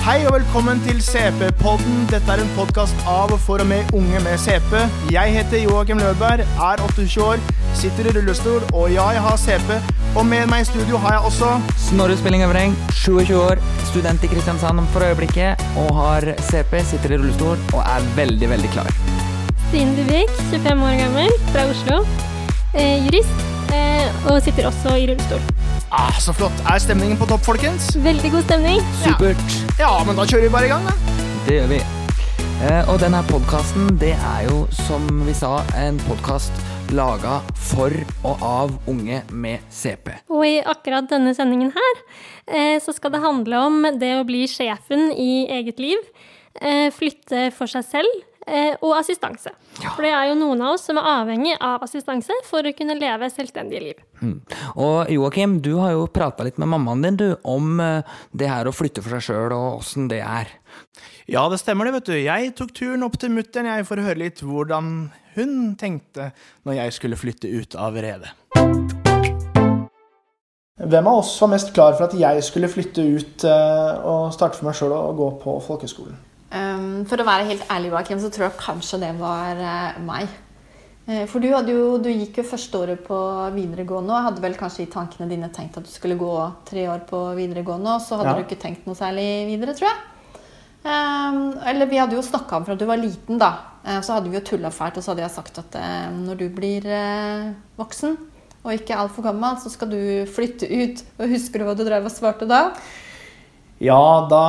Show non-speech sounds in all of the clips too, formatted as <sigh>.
Hei og velkommen til CP-podden. Dette er en podkast av og for og med unge med CP. Jeg heter Joakim Løberg, er 28 år, sitter i rullestol, og ja, jeg har CP. Og med meg i studio har jeg også Snorre Spilling Øvreng, 27 år, student i Kristiansand for øyeblikket, og har CP, sitter i rullestol og er veldig, veldig klar. Stine Dubik, 25 år gammel, fra Oslo. Eh, jurist, eh, og sitter også i rullestol. Ah, Så flott. Er stemningen på topp, folkens? Veldig god stemning. Supert. Ja, men da kjører vi bare i gang, da. Det gjør vi. Eh, og denne podkasten, det er jo, som vi sa, en podkast laga for og av unge med CP. Og i akkurat denne sendingen her, eh, så skal det handle om det å bli sjefen i eget liv. Eh, flytte for seg selv. Eh, Og assistanse. For det er jo noen av oss som er avhengig av assistanse for å kunne leve selvstendige liv. Mm. Og Joakim, du har jo prata litt med mammaen din du, om eh, det her å flytte for seg sjøl og åssen det er. Ja, det stemmer det, vet du. Jeg tok turen opp til mutter'n jeg for å høre litt hvordan hun tenkte når jeg skulle flytte ut av redet. Hvem av oss var mest klar for at jeg skulle flytte ut eh, og starte for meg sjøl og gå på folkehøgskolen? Um, for å være helt ærlig, Joakim, så tror jeg kanskje det var uh, meg. Uh, for du, jo, du gikk jo første året på videregående og hadde vel kanskje i tankene dine tenkt at du skulle gå tre år på videregående, og så hadde Ja. du ikke tenkt noe særlig videre, tror jeg. Um, eller vi hadde jo snakka om fra du var liten, da. Uh, så hadde vi jo tulla fælt, og så hadde jeg sagt at når du blir voksen og ikke altfor gammel, så skal du flytte ut. Og husker du hva du drev og svarte da? Ja, da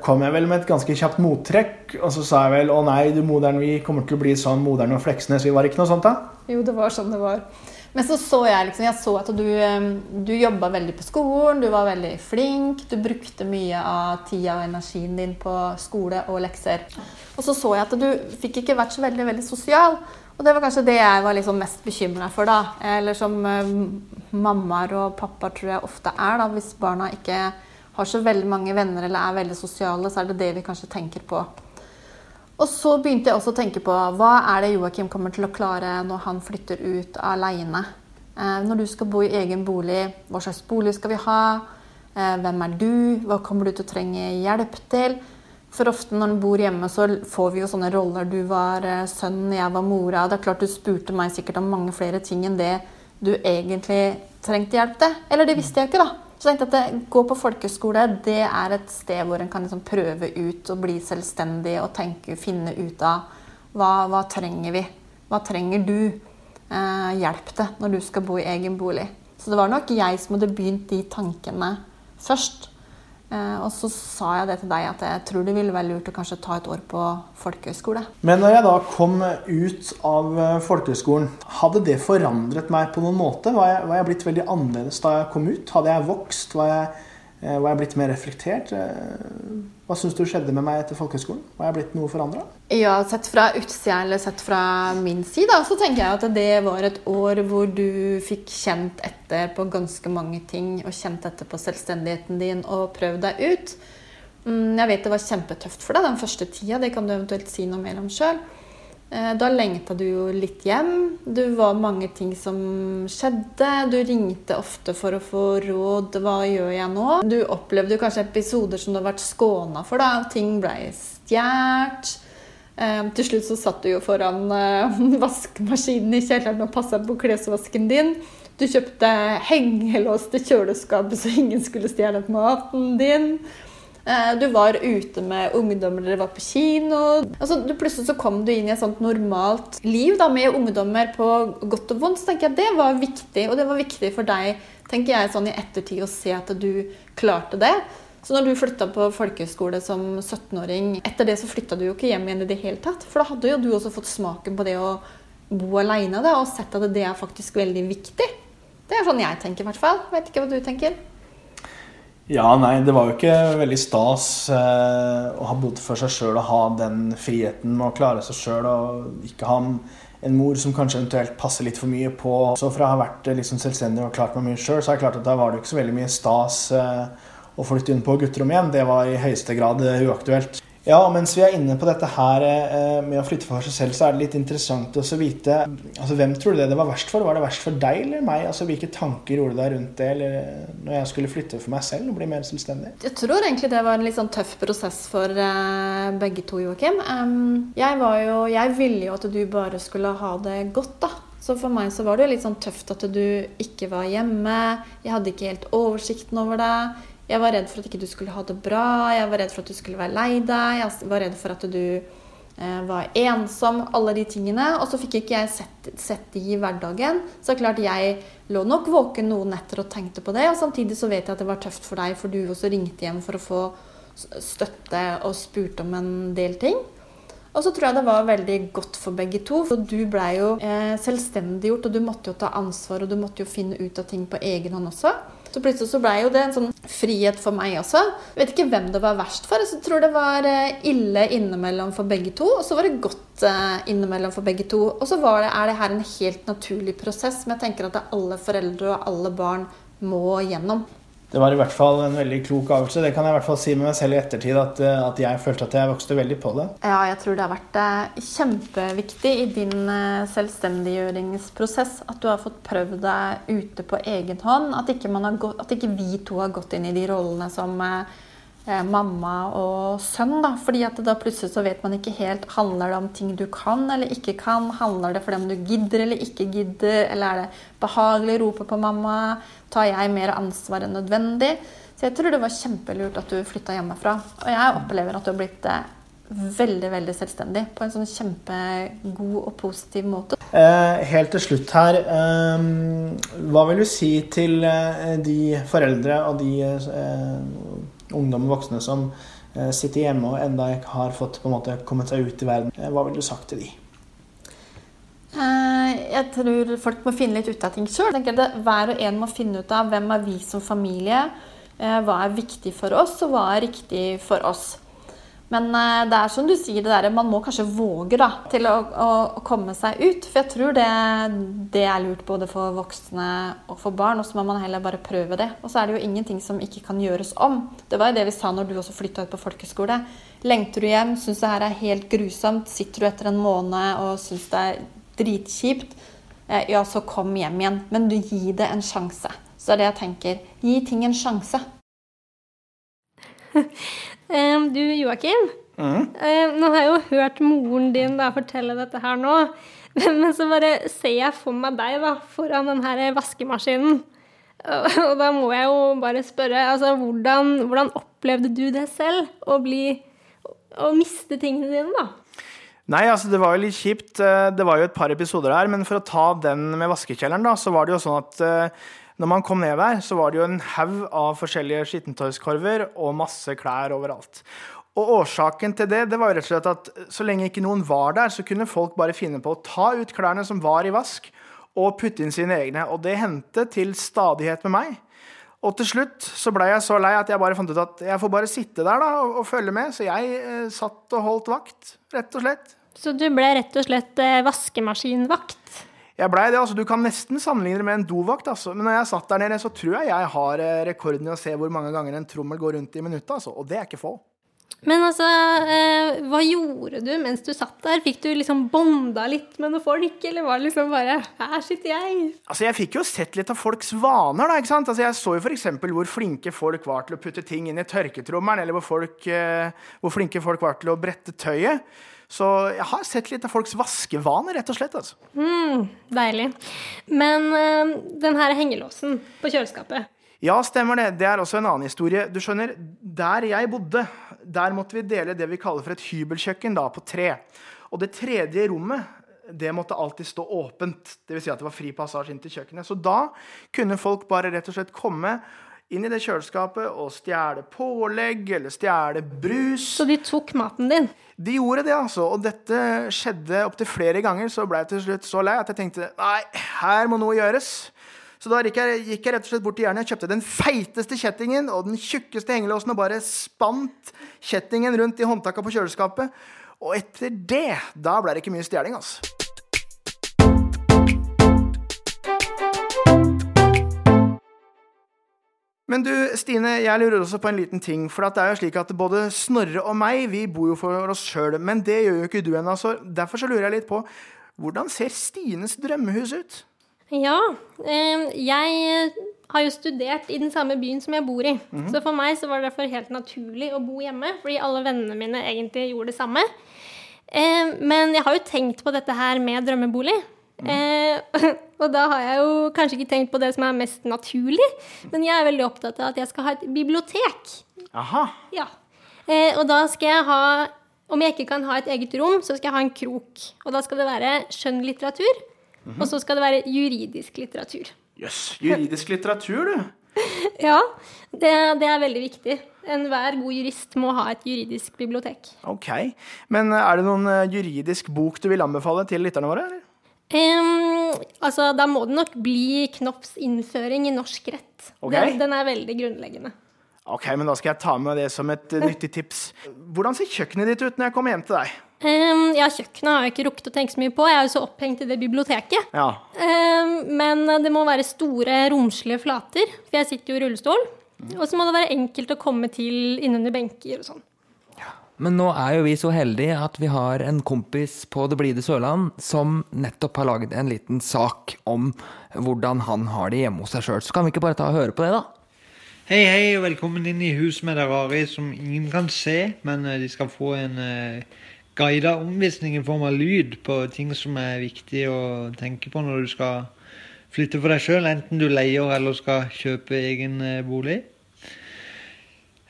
kom jeg vel med et ganske kjapt mottrekk, og så sa jeg vel å nei, du moderen, vi kommer til å bli sånn moderen og Fleksnes, vi var ikke noe sånt da? Jo, det var sånn det var. Men så så jeg liksom, jeg så at du, du jobba veldig på skolen, du var veldig flink. Du brukte mye av tida og energien din på skole og lekser. Og så så jeg at du fikk ikke vært så veldig, veldig sosial. Og det var kanskje det jeg var liksom mest bekymra for, da. Eller som mammaer og pappaer tror jeg ofte er, da. Hvis barna ikke har så veldig mange venner eller er veldig sosiale, så er det det vi kanskje tenker på. Og så begynte jeg også å tenke på hva er det Joakim kommer til å klare når han flytter ut alene. Eh, når du skal bo i egen bolig, hva slags bolig skal vi ha? Eh, hvem er du? Hva kommer du til å trenge hjelp til? For ofte når du bor hjemme, så får vi jo sånne roller. Du var eh, sønnen, jeg var mora. Det er klart du spurte meg sikkert om mange flere ting enn det du egentlig trengte hjelp til. Eller det visste jeg ikke, da. Så jeg tenkte at gå på folkeskole det er et sted hvor en kan liksom prøve ut og bli selvstendig og tenke, finne ut av hva, hva trenger vi? Hva trenger du? Eh, hjelp til når du skal bo i egen bolig. Så det var nok jeg som hadde begynt de tankene først. Eh, og så sa jeg det til deg at jeg tror det ville være lurt å kanskje ta et år på folkehøyskole. Men når jeg da kom ut av folkehøyskolen, hadde det forandret meg på noen måte? Var jeg, var jeg blitt veldig annerledes da jeg kom ut? Hadde jeg vokst? Var jeg, eh, var jeg blitt mer reflektert? Eh, Hva syns du skjedde med meg etter folkehøgskolen? Var jeg blitt noe forandra? Ja, sett fra utsida eller sett fra min side, så tenker jeg at det var et år hvor du fikk kjent etter på ganske mange ting, og kjent etter på selvstendigheten din og prøvd deg ut. Mm, Jeg vet det var kjempetøft for deg den første tida, det kan du eventuelt si noe mer om sjøl. Da lengta du jo litt hjem. Du var mange ting som skjedde. Du ringte ofte for å få råd. Hva gjør jeg nå? Du opplevde kanskje episoder som du har vært skåna for. da. Ting ble stjålet. Eh, til slutt så satt du jo foran eh, <laughs> vaskemaskinen i kjelleren og passa på klesvasken din. Du kjøpte hengelås til kjøleskapet så ingen skulle stjele maten din. Eh, Du var ute med ungdommer, dere var på kino. Altså, du, plutselig så kom du inn i et sånt normalt liv da, med ungdommer på godt og vondt. Så tenker jeg Det var viktig, og det var viktig for deg tenker jeg, sånn i ettertid å se at du klarte det. Så når du flytta på folkehøyskole som 17-åring, etter det så flytta du jo ikke hjem igjen i det hele tatt. For da hadde jo du også fått smaken på det å bo aleine og sett at det er faktisk veldig viktig. Det er sånn jeg tenker, i hvert fall. Vet ikke hva du tenker. Ja, nei, det var jo ikke veldig stas eh, å ha bodd for seg sjøl og ha den friheten med å klare seg sjøl og ikke ha en, mor som kanskje eventuelt passer litt for mye på. Så fra å ha vært eh, liksom selvstendig og klart meg mye sjøl, så er det klart at da var det ikke så veldig mye stas eh, å flytte inn på gutterom igjen. Det var i høyeste grad eh, uaktuelt. Ja, og mens vi er inne på dette her eh, med å flytte for seg selv, så er det litt interessant å vite altså, Hvem tror du det det var verst for? Var det verst for deg eller meg? Altså, Hvilke tanker gjorde du deg rundt det eller når jeg skulle flytte for meg selv og bli mer selvstendig? Jeg tror egentlig det var en litt sånn tøff prosess for uh, begge to, Joakim. Jeg, var jo, jeg ville jo at du bare skulle ha det godt, da. Så for meg så var det jo litt sånn tøft at du ikke var hjemme. Jeg hadde ikke helt oversikten over det. Jeg var redd for at ikke du skulle ha det bra, jeg var redd for at du skulle være lei deg, jeg var redd for at du eh, var ensom, alle de tingene. Og så fikk ikke jeg sett, sett de i hverdagen. Så klart jeg lå nok våken noen netter og tenkte på det. Og samtidig så vet jeg at det var tøft for deg, for du også ringte hjem for å få støtte og spurte om en del ting. Og så tror jeg det var veldig godt for begge to. For du blei jo eh, selvstendiggjort, og du måtte jo ta ansvar, og du måtte jo finne ut av ting på egen hånd også. Så plutselig så blei jo det en sånn frihet for meg også. Jeg vet ikke hvem det var verst for. Jeg tror det var eh, ille innimellom for begge to, og så var det godt eh, innimellom for begge to. Og så det, er det her en helt naturlig prosess som jeg tenker at alle foreldre og alle barn må gjennom det var i hvert fall en veldig klok avgjørelse. Det kan jeg i hvert fall si med meg selv i ettertid, at, eh, at jeg følte at jeg vokste veldig på det. Ja, jeg tror det har vært eh, kjempeviktig i din eh, selvstendiggjøringsprosess at du har fått prøvd deg ute på egen hånd. At ikke, gått, at ikke, vi to har gått inn i de rollene som mamma og sønn. Da. Fordi at da plutselig så vet man ikke helt Handler det om ting du kan eller ikke kan? Handler det for dem du gidder eller ikke gidder? Eller er det behagelig å rope på mamma? Tar jeg mer ansvar enn nødvendig? Så jeg tror det var kjempelurt at du flytta hjemmefra. Og jeg opplever at du har blitt eh, veldig veldig selvstendig på en sånn kjempegod og positiv måte. Eh, helt til slutt her, eh, hva vil du si til eh, de foreldre og de eh, ungdom og voksne som eh, sitter hjemme og enda ikke har fått på en måte kommet seg ut i verden. Eh, hva ville du sagt til de? Eh, jeg tror folk må finne litt ut av ting sjøl. Hver og en må finne ut av hvem er vi som familie. Hva er viktig for oss, og hva er riktig for oss. Men eh, det er som du sier, det der, man må kanskje våge da, til å, å, komme seg ut. For jeg tror det, det, er lurt både for voksne og for barn. Og så må man heller bare prøve det. Og så er det jo ingenting som ikke kan gjøres om. Det var jo det vi sa når du også flytta ut på folkeskole. Lengter du hjem, syns det her er helt grusomt, sitter du etter en måned og syns det er dritkjipt, eh, ja, så kom hjem igjen. Men du gir det en sjanse. Så det er det jeg tenker. Gi ting en sjanse. <laughs> Du Joakim, mm. nå har jeg jo hørt moren din da fortelle dette her nå. <laughs> Men så bare ser jeg for meg deg da, foran den her vaskemaskinen. Og da må jeg jo bare spørre, altså hvordan, hvordan opplevde du det selv? Å bli Å miste tingene dine, da? Nei, altså det var jo litt kjipt. Eh, det var jo et par episoder her. men for å ta den med vaskekjelleren, da, så var det jo sånn at eh, når man kom ned der, så var det jo en haug av forskjellige skittentøyskorver og masse klær overalt. Og årsaken til det det var jo rett og slett at så lenge ikke noen var der, så kunne folk bare finne på å ta ut klærne som var i vask, og putte inn sine egne. Og det hendte til stadighet med meg. Og til slutt så blei jeg så lei at jeg bare fant ut at jeg får bare sitte der da, og, og følge med. Så jeg eh, satt og holdt vakt, rett og slett. Så du ble rett og slett eh, vaskemaskinvakt? Jeg blei det. altså Du kan nesten sammenligne det med en dovakt. altså. Men når jeg satt der nede, så tror jeg jeg har eh, rekorden i å se hvor mange ganger en trommel går rundt i minuttet. altså. Og det er ikke få. Men altså, eh, hva gjorde du mens du satt der? Fikk du liksom bonda litt med noen folk, eller var det liksom bare Her sitter jeg. Altså, Jeg fikk jo sett litt av folks vaner, da. ikke sant? Altså, Jeg så jo f.eks. hvor flinke folk var til å putte ting inn i tørketrommelen, eller hvor, folk, eh, hvor flinke folk var til å brette tøyet. Så jeg har sett litt av folks vaskevaner, rett og slett. altså. Mm, deilig. Men øh, den her hengelåsen på kjøleskapet Ja, stemmer det. Det er også en annen historie. Du skjønner, Der jeg bodde, der måtte vi dele det vi kaller for et hybelkjøkken da, på tre. Og det tredje rommet det måtte alltid stå åpent. Dvs. Si at det var fri passasje inn til kjøkkenet. Så da kunne folk bare rett og slett komme inn i det kjøleskapet og stjele pålegg eller stjele brus. Så de tok maten din? De gjorde det, altså. Og dette skjedde opptil flere ganger. Så ble jeg til slutt så lei at jeg tenkte nei, her må noe gjøres. Så da gikk jeg, gikk jeg rett og slett bort til jernet, kjøpte den feiteste kjettingen og den tjukkeste hengelåsen og bare spant kjettingen rundt i håndtaka på kjøleskapet. Og etter det, da ble det ikke mye stjeling, altså. Men du, Stine, jeg lurer også på en liten ting. For det er jo slik at både Snorre og meg, vi bor jo for oss sjøl. Men det gjør jo ikke du ennå. Så derfor så lurer jeg litt på hvordan ser Stines drømmehus ut? Ja, eh, jeg har jo studert i den samme byen som jeg bor i. Så for meg så var det derfor helt naturlig å bo hjemme, fordi alle vennene mine egentlig gjorde det samme. Eh, men jeg har jo tenkt på dette her med drømmebolig. Eh, <laughs> og da har jeg jo kanskje ikke tenkt på det som er mest naturlig, men jeg er veldig opptatt av at jeg skal ha et bibliotek. Aha. Ja. Eh, og da skal jeg ha Om jeg ikke kan ha et eget rom, så skal jeg ha en krok. Og da skal det være skjønn litteratur Og så skal det være juridisk litteratur. Jøss. Juridisk litteratur, du. <laughs> Ja, det, det er veldig viktig. Enhver god jurist må ha et juridisk bibliotek. Ok. Men er det noen eh, juridisk bok du vil anbefale til lytterne våre? eller? Em, altså, da må det nok bli Knopps innføring i norsk rett. Okay. Den, den er veldig grunnleggende. Ok, men da skal jeg ta med det som et eh, nyttig tips. Hvordan ser kjøkkenet ditt ut når jeg kommer hjem til deg? Um, ja, kjøkkenet har jeg ikke rukket å tenke så mye på. Jeg er jo så opphengt i det biblioteket. Ja. Um, men det må være store, romslige flater, for jeg sitter jo i rullestol. Og så må det være enkelt å komme til innunder benker og sånn. Men nå er jo vi så heldige at vi har en kompis på Det blide Sørland som nettopp har laget en liten sak om hvordan han har det hjemme hos seg sjøl. Så kan vi ikke bare ta og høre på det, da? Hei, hei, og velkommen inn i Hus med det rare som ingen kan se, men eh, de skal få en uh, guida omvisning i form av lyd på ting som er viktig å tenke på når du skal flytte for deg sjøl, enten du leier eller skal kjøpe egen eh, bolig.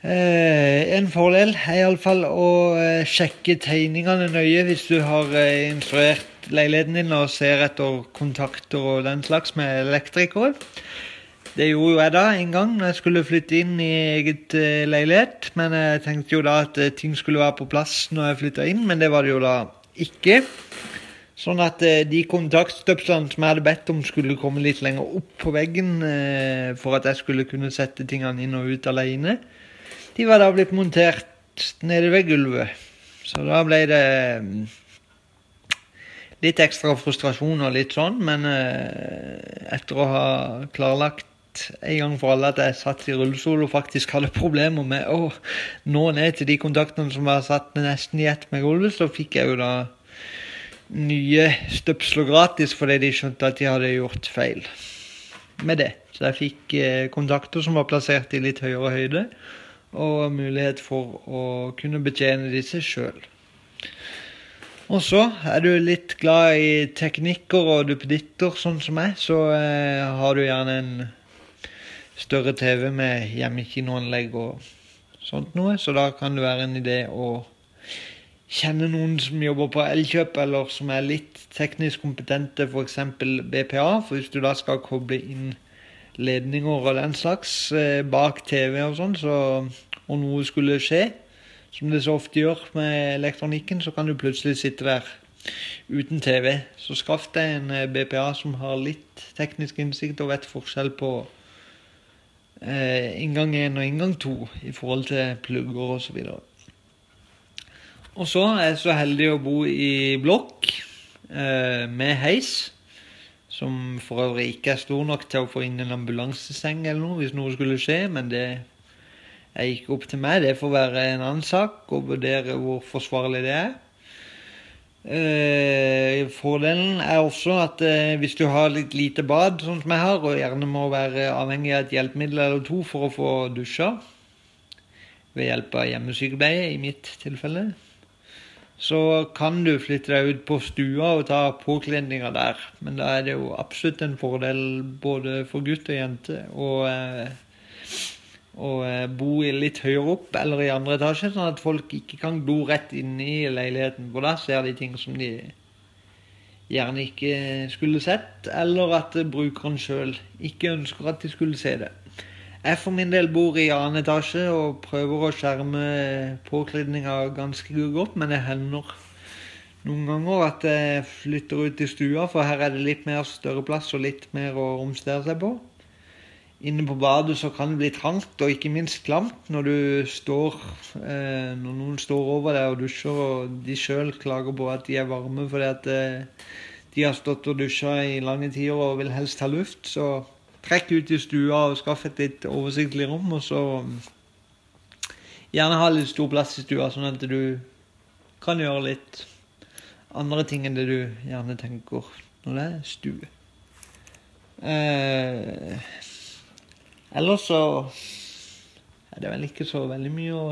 Eh, en fordel er iallfall å eh, sjekke tegningene nøye hvis du har eh, instruert leiligheten din og ser etter kontakter og den slags med elektrikere. Det gjorde jo jeg da en gang når jeg skulle flytte inn i eget leilighet. Men jeg tenkte jo da at ting skulle være på plass når jeg flytta inn, men det var det jo da ikke. Sånn at de kontaktstøpslene som jeg hadde bedt om skulle komme litt lenger opp på veggen for at jeg skulle kunne sette tingene inn og ut alene, de var da blitt montert nede ved gulvet. Så da ble det mm, litt ekstra frustrasjon og litt sånn, men eh, etter å ha klarlagt en gang for alle at jeg satt i rullestol og faktisk hadde problemer med å nå ned til de kontaktene som var satt nesten i ett med gulvet, så fikk jeg jo da nye støpsler gratis fordi de skjønte at de hadde gjort feil med det. Så jeg fikk eh, kontakter som var plassert i litt høyere høyde, og mulighet for å kunne betjene disse sjøl. Og så er du litt glad i teknikker og duppeditter, sånn som meg, så eh, har du gjerne en større TV med hjemmekinoanlegg og sånt noe, så da kan det være en idé å kjenne noen som jobber på Elkjøp, eller som er litt teknisk kompetente, f.eks. BPA. For hvis du da skal koble inn ledninger og den slags eh, bak TV og sånn, så, og noe skulle skje, som det så ofte gjør med elektronikken, så kan du plutselig sitte der uten TV. Så skaff deg en eh, BPA som har litt teknisk innsikt og vet forskjell på eh, inngang 1 og inngang 2 i forhold til plugger osv. Og så er jeg så heldig å bo i blokk eh, med heis. Som for øvrig ikke er stor nok til å få inn en ambulanseseng eller noe hvis noe skulle skje, men det er ikke opp til meg. Det får være en annen sak å vurdere hvor forsvarlig det er. Eh, fordelen er også at eh, hvis du har litt lite bad, sånn som jeg har, og gjerne må være avhengig av et hjelpemiddel eller to for å få dusja, ved hjelp av hjemmesykepleie i mitt tilfelle, så kan du flytte deg ut på stua og ta påkledninga der. Men da er det jo absolutt en fordel både for gutt og jente å eh, å eh, bo litt høyere opp eller i andre etasje, sånn at folk ikke kan glo rett inn i leiligheten. For da ser de ting som de gjerne ikke skulle sett, eller at brukeren sjøl ikke ønsker at de skulle se det. Jeg for min del bor i annen etasje og prøver å skjerme påkledninga ganske godt, men det hender noen ganger at jeg flytter ut i stua, for her er det litt mer større plass og litt mer å omstere seg på. Inne på badet så kan det bli trangt og ikke minst klamt når du står eh, Når noen står over deg og dusjer, og de sjøl klager på at de er varme fordi at eh, de har stått og dusja i lange tider og vil helst ha luft, så trekk ut i stua og skaff et litt oversiktlig rom. Og så gjerne ha litt stor plass i stua, sånn at du kan gjøre litt andre ting enn det du gjerne tenker når det er stue. Eh, ellers så er det vel ikke så veldig mye å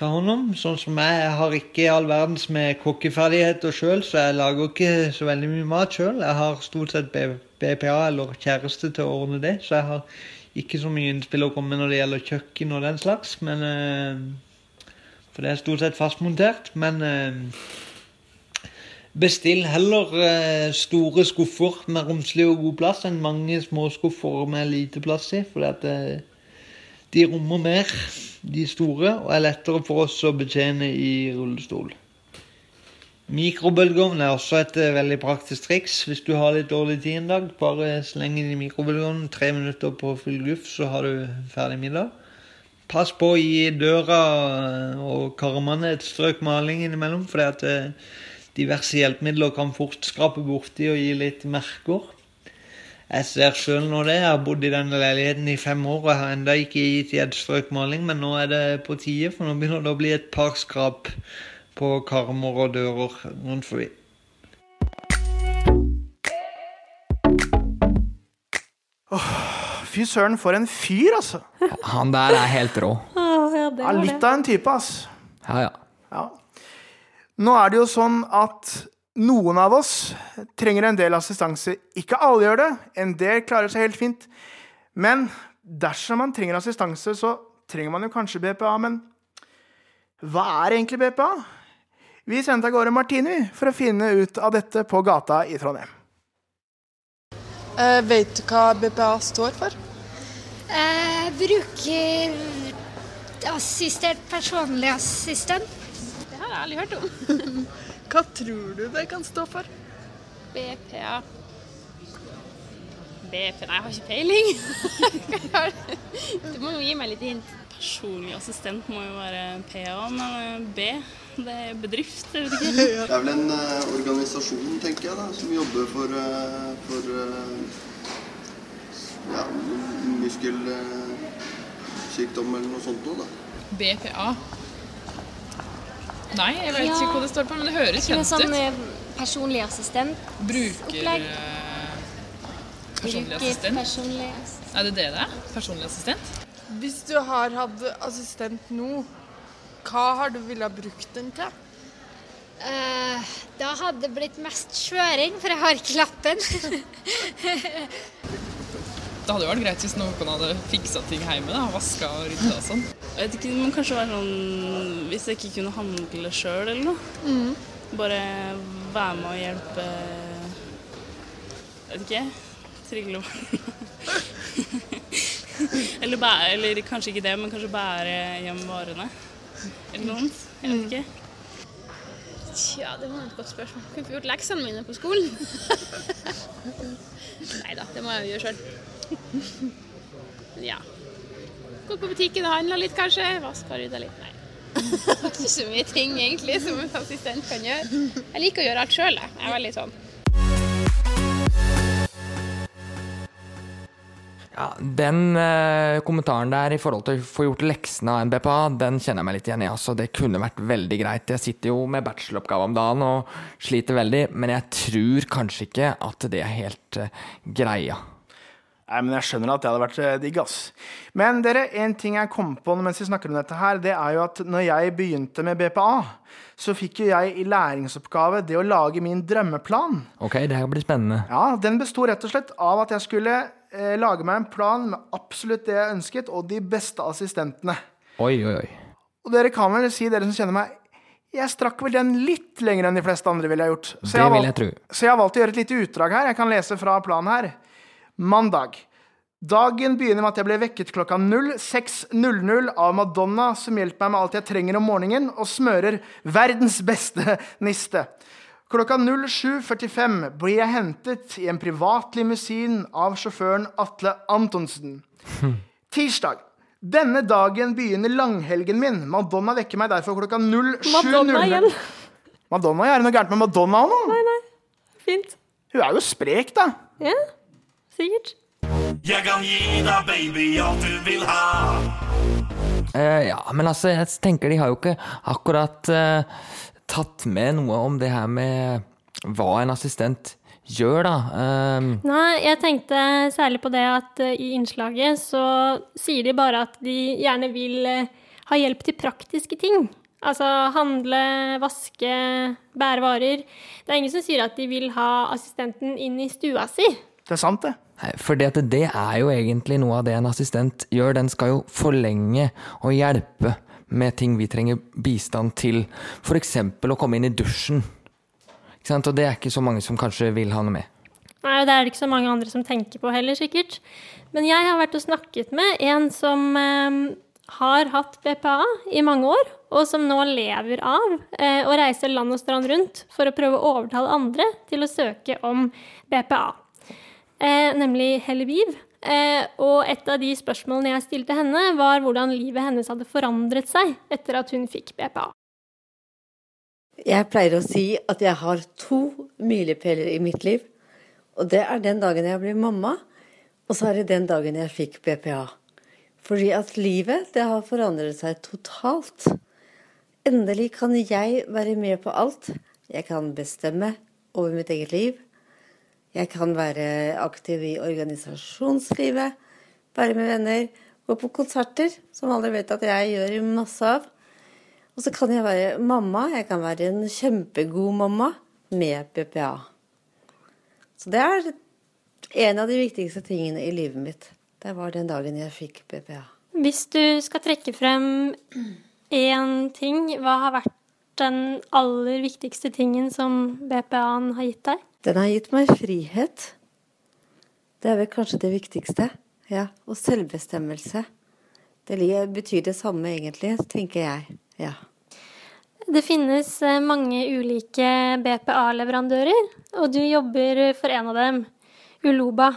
ta hånd om. Sånn som jeg, jeg har ikke all verdens med kokkeferdigheter sjøl, så jeg lager ikke så veldig mye mat sjøl. Jeg har stort sett BPA eller kjæreste til å ordne det, så jeg har ikke så mye innspill å komme med når det gjelder kjøkken og den slags. Men, eh, for det er stort sett fastmontert. Men eh, Bestill heller eh, store skuffer med romslig og god plass enn mange små skuffer med lite plass i. For eh, de rommer mer, de store, og er lettere for oss å betjene i rullestol. Mikrobølgeovn er også et eh, veldig praktisk triks hvis du har litt dårlig tid en dag. Bare sleng inn i mikrobølgeovnen, tre minutter på full guff, så har du ferdig middag. Pass på å gi døra og karmene et strøk maling innimellom, fordi at diverse hjelpemidler kan fort skrape borti og gi litt merker. Jeg ser sjøl nå det. Jeg har bodd i denne leiligheten i fem år og har ennå ikke gitt i et strøkmaling, men nå er det på tide, for nå begynner det å bli et par skrap på karmer og dører rundt forbi. Fy søren, for en fyr, altså. Han der er helt rå. Ja, litt det. av en type, ass. Ja, ja. Ja. Nå er det jo sånn at noen av oss trenger en del assistanse. Ikke alle gjør det, en del klarer seg helt fint. Men dersom man trenger assistanse, så trenger man jo kanskje BPA. Men hva er egentlig BPA? Vi sendte av gårde Martini for å finne ut av dette på gata i Trondheim. Eh, vet du hva BPA står for? Eh, bruker assistert personlig assistent. Har jeg aldri hørt om. <laughs> Hva tror du det kan stå for? BPA. BP Nei, jeg har ikke peiling. <laughs> du må jo gi meg litt hint. Personlig assistent må jo være PA, men B det er bedrift, jeg vet ikke. <laughs> Det er vel en uh, organisasjon, tenker jeg, da, som jobber for, uh, for uh, ja, muskelsykdom eller noe sånt noe, da. BPA. Nei, jeg vet Ja. ikke hva det står på, men det høres kjent ut. Sånn personlig assistent. Bruker opplegg. eh, Personlig Bruker assistent. personlig assistent. Er det det det er? Personlig assistent? Hvis du har hatt assistent nå, hva har du ville brukt den til? Uh, da hadde det blitt mest kjøring, for jeg har ikke lappen. <laughs> Det hadde jo vært greit hvis noen hadde fiksa ting hjemme. da, Vaska og rydda og sånn. Jeg vet ikke, må kanskje være sånn hvis jeg ikke kunne handle sjøl eller noe. Mm. Bare være med og hjelpe Jeg vet ikke. Trygle <laughs> eller, bære, eller kanskje ikke det, men kanskje bære hjem varene. Eller noe annet. Jeg vet ikke. Tja, det var et godt spørsmål. Kunne ikke gjort leksene mine på skolen. <laughs> Nei da, det må jeg jo gjøre sjøl. <laughs> Ja. Gått på butikken og handla litt, kanskje. Vaska og rydda litt. Nei. det <laughs> er Ikke så mye ting egentlig som en assistent kan gjøre. Jeg liker å gjøre alt sjøl, jeg. Jeg er veldig sånn. Ja, Den eh, kommentaren der i forhold til å få gjort leksene av NBPA, den kjenner jeg meg litt igjen i. Altså, det kunne vært veldig greit. Jeg sitter jo med bacheloroppgave om dagen og sliter veldig, men jeg tror kanskje ikke at det er helt eh, greia. Nei, men Jeg skjønner at det hadde vært eh, digg. ass. Men dere, en ting jeg kom på mens vi snakker om dette, her, det er jo at når jeg begynte med BPA, så fikk jo jeg i læringsoppgave det å lage min drømmeplan. Ok, det her blir spennende. Ja, Den besto rett og slett av at jeg skulle eh, lage meg en plan med absolutt det jeg ønsket, og de beste assistentene. Oi, oi, oi. Og dere kan vel si, dere som kjenner meg, jeg strakk vel den litt lenger enn de fleste andre ville ha gjort. Så Det har vil jeg valgt- tro. Så jeg har valgt å gjøre et lite utdrag her. Jeg kan lese fra planen her. Mandag. Dagen begynner med at jeg ble vekket klokka 06.00 av Madonna, som hjelper meg med alt jeg trenger om morgenen, og smører verdens beste <laughs> niste. Klokka 07.45 blir jeg hentet i en privat limousin av sjåføren Atle Antonsen. <laughs> Tirsdag. Denne dagen begynner langhelgen min. Madonna vekker meg derfor klokka 07.00. Madonna igjen. Madonna, Er det noe gærent med Madonna nå? Nei, nei. Fint. Hun er jo sprek, da. Ja, sikkert. Jeg kan gi deg, baby, alt du vil ha. Eh, ja, men altså, jeg tenker de har jo ikke akkurat eh, tatt med noe om det her med hva en assistent gjør, da. Eh, Nei, jeg tenkte særlig på det at eh, i innslaget så sier de bare at de gjerne vil eh, ha hjelp til praktiske ting. Altså handle, vaske, bære varer. Det er ingen som sier at de vil ha assistenten inn i stua si. Det er sant, det. For det, at det er jo egentlig noe av det en assistent gjør. Den skal jo forlenge og hjelpe med ting vi trenger bistand til. F.eks. å komme inn i dusjen. Ikke sant? Og det er ikke så mange som kanskje vil ha noe med. Nei, det er det ikke så mange andre som tenker på heller, sikkert. Men jeg har vært og snakket med en som eh, har hatt BPA i mange år, og som nå lever av eh, å reise land og strand rundt for å prøve å overtale andre til å søke om BPA. Eh, nemlig Helle Viv. Eh, og et av de spørsmålene jeg stilte henne, var hvordan livet hennes hadde forandret seg etter at hun fikk BPA. Jeg pleier å si at jeg har to milepæler i mitt liv. Og det er den dagen jeg ble mamma, og så er det den dagen jeg fikk BPA. Fordi at livet, det har forandret seg totalt. Endelig kan jeg være med på alt. Jeg kan bestemme over mitt eget liv. Jeg kan være aktiv i organisasjonslivet, være med venner, gå på konserter, som alle vet at jeg gjør masse av. Og så kan jeg være mamma. Jeg kan være en kjempegod mamma med BPA. Så det er en av de viktigste tingene i livet mitt. Det var den dagen jeg fikk BPA. Hvis du skal trekke frem én ting, hva har vært den aller viktigste tingen som BPA-en har gitt deg? Den har gitt meg frihet. Det er vel kanskje det viktigste. Ja, Og selvbestemmelse. Det betyr det samme, egentlig, tenker jeg. Ja. Det finnes eh, mange ulike BPA-leverandører, og du jobber for en av dem, Uloba.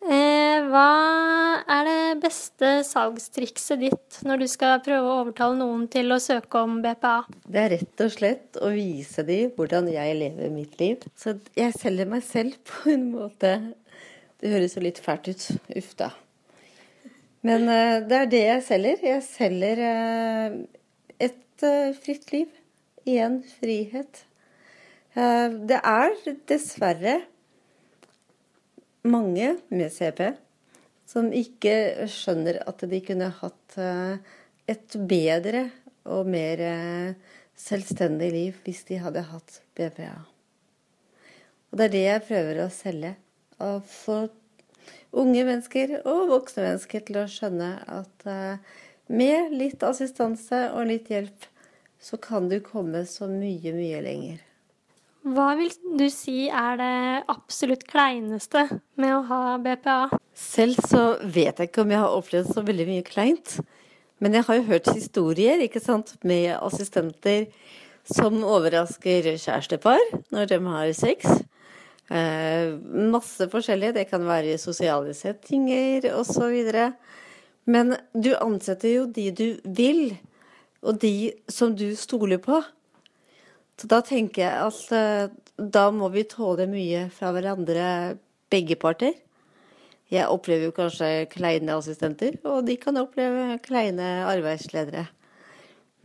Eh, hva er det beste salgstrikset ditt når du skal prøve å overtale noen til å søke om BPA? Det er rett og slett å vise dem hvordan jeg lever mitt liv. Så jeg selger meg selv på en måte Det høres jo litt fælt ut. Uff da. Men uh, det er det jeg selger. Jeg selger uh, et fritt liv. Igjen frihet. det er dessverre mange med CP som ikke skjønner at de kunne hatt et bedre og mer selvstendig liv hvis de hadde hatt BPA. Og det er det jeg prøver å selge. Å få unge mennesker og voksne mennesker til å skjønne at med litt assistanse og litt hjelp, så kan du komme så mye, mye lenger. Hva vil du si er det absolutt kleineste med å ha BPA? Selv så vet jeg ikke om jeg har opplevd så veldig mye kleint. Men jeg har jo hørt historier ikke sant, med assistenter som overrasker kjærestepar når de har sex. Eh, masse forskjellige. Det kan være sosiale settinger osv. Men du ansetter jo de du vil, og de som du stoler på. Så da tenker jeg at uh, da må vi tåle mye fra hverandre, begge parter. Jeg opplever jo kanskje kleine assistenter, og de kan oppleve kleine arbeidsledere.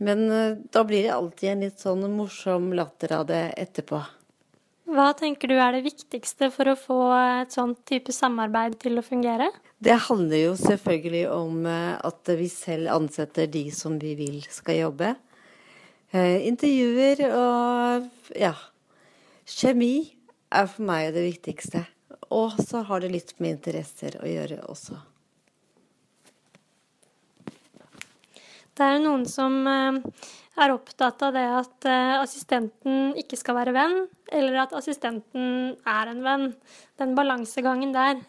Men uh, da blir det alltid en litt sånn morsom latter av det etterpå. Hva tenker du er det viktigste for å få et sånt type samarbeid til å fungere? Det handler jo selvfølgelig om at vi selv ansetter de som vi vil skal jobbe. Eh, intervjuer og ja. Kjemi er for meg det viktigste. Og så har det litt med interesser å gjøre også. Det er noen som eh, er opptatt av det at eh, assistenten ikke skal være venn, eller at assistenten er en venn. Den balansegangen der.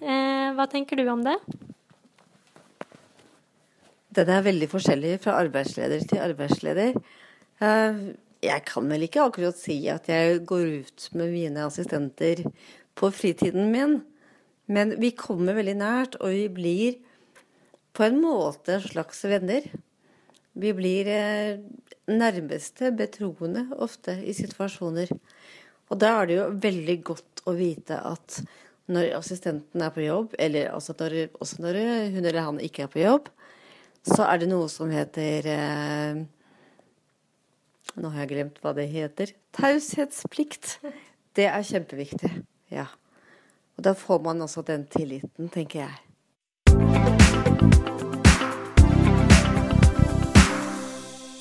Hva tenker du om det? Den er veldig forskjellig fra arbeidsleder til arbeidsleder. Jeg kan vel ikke akkurat si at jeg går ut med mine assistenter på fritiden min, men vi kommer veldig nært, og vi blir på en måte slags venner. Vi blir nærmeste betroende ofte i situasjoner. Og da er det jo veldig godt å vite at når assistenten er på jobb, eller også når, også når hun eller han ikke er på jobb, så er det noe som heter eh, Nå har jeg glemt hva det heter. Taushetsplikt. Det er kjempeviktig. Ja. Og da får man også den tilliten, tenker jeg.